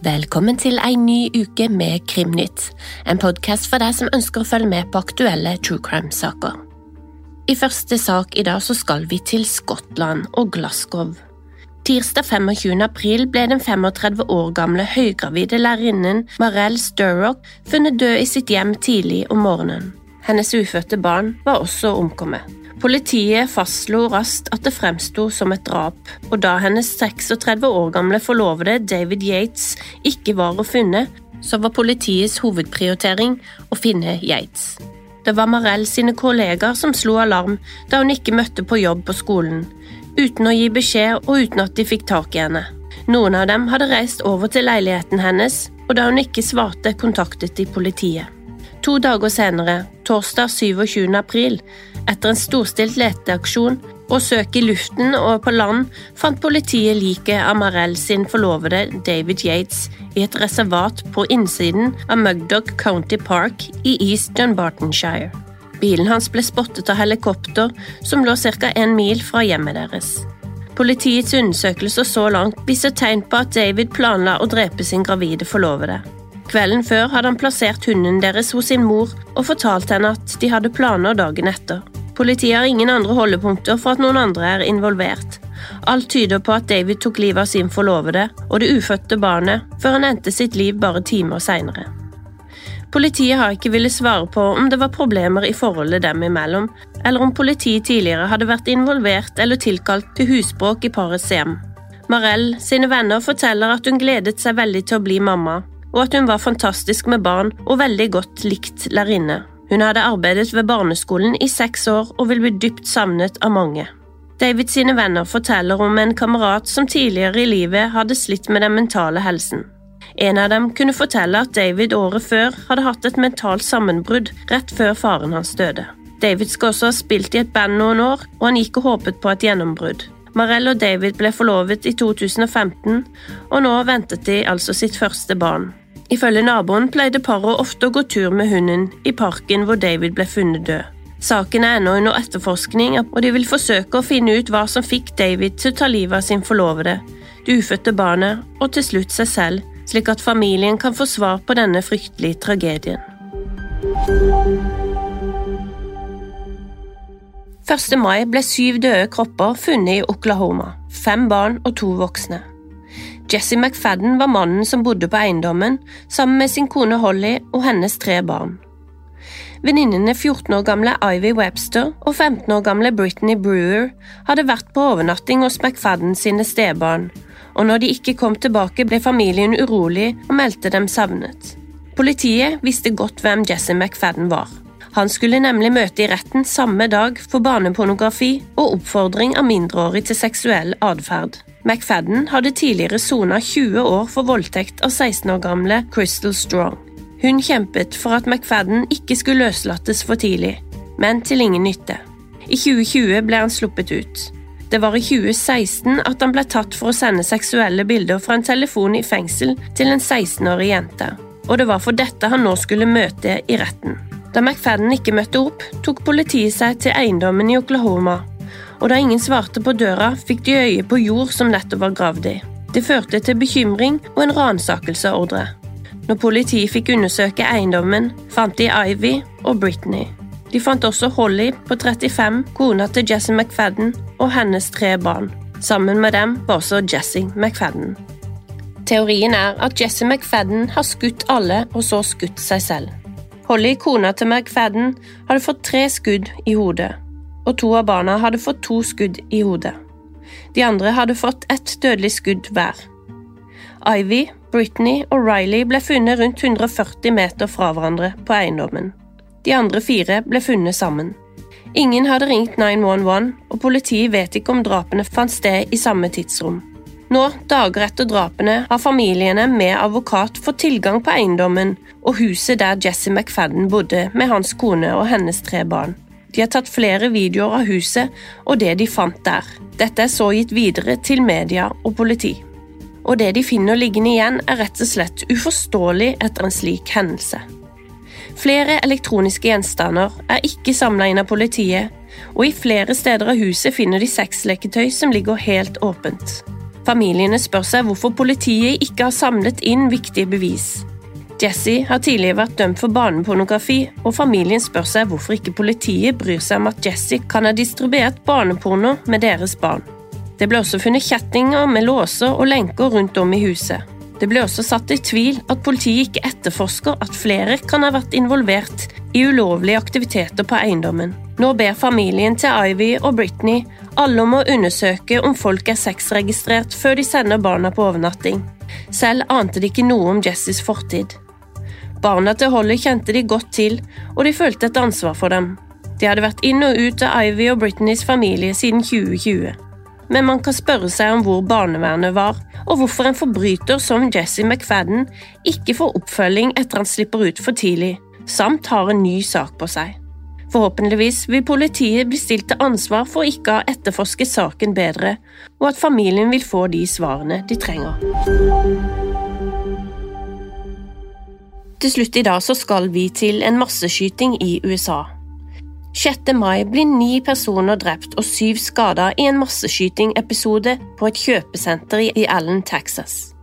Velkommen til en ny uke med Krimnytt, en podkast for deg som ønsker å følge med på aktuelle true crime-saker. I første sak i dag så skal vi til Skottland og Glasgow. Tirsdag 25. april ble den 35 år gamle høygravide lærerinnen Marell Sturrock funnet død i sitt hjem tidlig om morgenen. Hennes ufødte barn var også omkommet. Politiet fastslo raskt at det fremsto som et drap, og da hennes 36 år gamle forlovede David Yates ikke var å finne, så var politiets hovedprioritering å finne Yates. Det var Marell sine kollegaer som slo alarm da hun ikke møtte på jobb på skolen, uten å gi beskjed og uten at de fikk tak i henne. Noen av dem hadde reist over til leiligheten hennes, og da hun ikke svarte, kontaktet de politiet. To dager senere, torsdag 27. april, etter en storstilt leteaksjon og søk i luften og på land, fant politiet liket av Marell sin forlovede David Yates i et reservat på innsiden av Mugdog County Park i East Dunbartonshire. Bilen hans ble spottet av helikopter som lå ca. en mil fra hjemmet deres. Politiets undersøkelser så langt viser tegn på at David planla å drepe sin gravide forlovede. Kvelden før hadde han plassert hunden deres hos sin mor og fortalt henne at de hadde planer dagen etter. Politiet har ingen andre holdepunkter for at noen andre er involvert. Alt tyder på at David tok livet av sin forlovede og det ufødte barnet før han endte sitt liv bare timer seinere. Politiet har ikke villet svare på om det var problemer i forholdet dem imellom, eller om politiet tidligere hadde vært involvert eller tilkalt til husbråk i parets hjem. Marell sine venner forteller at hun gledet seg veldig til å bli mamma, og at hun var fantastisk med barn og veldig godt likt lærerinne. Hun hadde arbeidet ved barneskolen i seks år og vil bli dypt savnet av mange. David sine venner forteller om en kamerat som tidligere i livet hadde slitt med den mentale helsen. En av dem kunne fortelle at David året før hadde hatt et mentalt sammenbrudd rett før faren hans døde. David skal også ha spilt i et band noen år, og han gikk og håpet på et gjennombrudd. Marell og David ble forlovet i 2015, og nå ventet de altså sitt første barn. Ifølge naboen pleide paret ofte å gå tur med hunden i parken hvor David ble funnet død. Saken er ennå under etterforskning, og de vil forsøke å finne ut hva som fikk David til å ta livet av sin forlovede, det ufødte barnet og til slutt seg selv, slik at familien kan få svar på denne fryktelige tragedien. 1. mai ble syv døde kropper funnet i Oklahoma, fem barn og to voksne. Jesse McFadden var mannen som bodde på eiendommen, sammen med sin kone Holly og hennes tre barn. Venninnene 14 år gamle Ivy Webster og 15 år gamle Brittany Brewer hadde vært på overnatting hos McFadden sine stebarn, og når de ikke kom tilbake, ble familien urolig og meldte dem savnet. Politiet visste godt hvem Jesse McFadden var. Han skulle nemlig møte i retten samme dag for barnepornografi og oppfordring av mindreårig til seksuell atferd. McFadden hadde tidligere sona 20 år for voldtekt av 16 år gamle Crystal Strong. Hun kjempet for at McFadden ikke skulle løslates for tidlig, men til ingen nytte. I 2020 ble han sluppet ut. Det var i 2016 at han ble tatt for å sende seksuelle bilder fra en telefon i fengsel til en 16-årig jente, og det var for dette han nå skulle møte i retten. Da McFadden ikke møtte opp, tok politiet seg til eiendommen i Oklahoma, og da ingen svarte på døra, fikk de øye på jord som nettopp var gravd i. Det førte til bekymring og en ransakelseordre. Når politiet fikk undersøke eiendommen, fant de Ivy og Britney. De fant også Holly på 35, kona til Jesse McFadden, og hennes tre barn. Sammen med dem var også Jesse McFadden. Teorien er at Jesse McFadden har skutt alle og så skutt seg selv. Holly, kona til McFadden, hadde fått tre skudd i hodet, og to av barna hadde fått to skudd i hodet. De andre hadde fått ett dødelig skudd hver. Ivy, Britney og Riley ble funnet rundt 140 meter fra hverandre på eiendommen. De andre fire ble funnet sammen. Ingen hadde ringt 911, og politiet vet ikke om drapene fant sted i samme tidsrom. Nå, dager etter drapene, har familiene med advokat fått tilgang på eiendommen og huset der Jesse McFadden bodde med hans kone og hennes tre barn. De har tatt flere videoer av huset og det de fant der. Dette er så gitt videre til media og politi. og det de finner liggende igjen, er rett og slett uforståelig etter en slik hendelse. Flere elektroniske gjenstander er ikke samla inn av politiet, og i flere steder av huset finner de sexleketøy som ligger helt åpent. Familiene spør seg hvorfor politiet ikke har samlet inn viktige bevis. Jesse har tidligere vært dømt for barnepornografi, og familien spør seg hvorfor ikke politiet bryr seg om at Jesse kan ha distribuert barneporno med deres barn. Det ble også funnet kjettinger med låser og lenker rundt om i huset. Det ble også satt i tvil at politiet ikke etterforsker at flere kan ha vært involvert i ulovlige aktiviteter på eiendommen. Nå ber familien til Ivy og Britney alle om å undersøke om folk er sexregistrert før de sender barna på overnatting. Selv ante de ikke noe om Jessys fortid. Barna til Holly kjente de godt til, og de følte et ansvar for dem. De hadde vært inn og ut av Ivy og Britneys familie siden 2020 men man kan spørre seg om hvor barnevernet var, og hvorfor en forbryter som Jesse McFadden ikke får oppfølging etter han slipper ut for tidlig, samt har en ny sak på seg. Forhåpentligvis vil politiet bli stilt til ansvar for ikke å ha etterforsket saken bedre, og at familien vil få de svarene de trenger. Til slutt i dag så skal vi til en masseskyting i USA. 6. mai blir ni personer drept og syv skada i en masseskytingepisode på et kjøpesenter i Allen, Texas.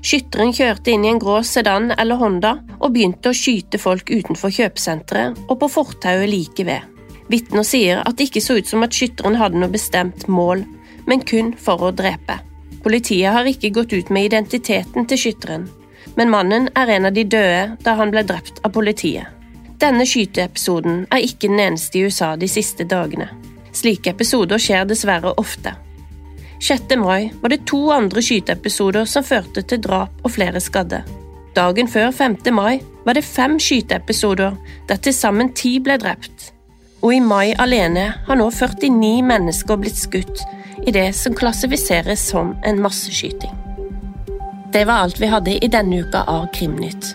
Skytteren kjørte inn i en grå sedan eller Honda og begynte å skyte folk utenfor kjøpesenteret og på fortauet like ved. Vitner sier at det ikke så ut som at skytteren hadde noe bestemt mål, men kun for å drepe. Politiet har ikke gått ut med identiteten til skytteren, men mannen er en av de døde da han ble drept av politiet. Denne skyteepisoden er ikke den eneste i USA de siste dagene. Slike episoder skjer dessverre ofte. 6. mai var det to andre skyteepisoder som førte til drap og flere skadde. Dagen før 5. mai var det fem skyteepisoder der til sammen ti ble drept. Og i mai alene har nå 49 mennesker blitt skutt i det som klassifiseres som en masseskyting. Det var alt vi hadde i denne uka av Krimnytt.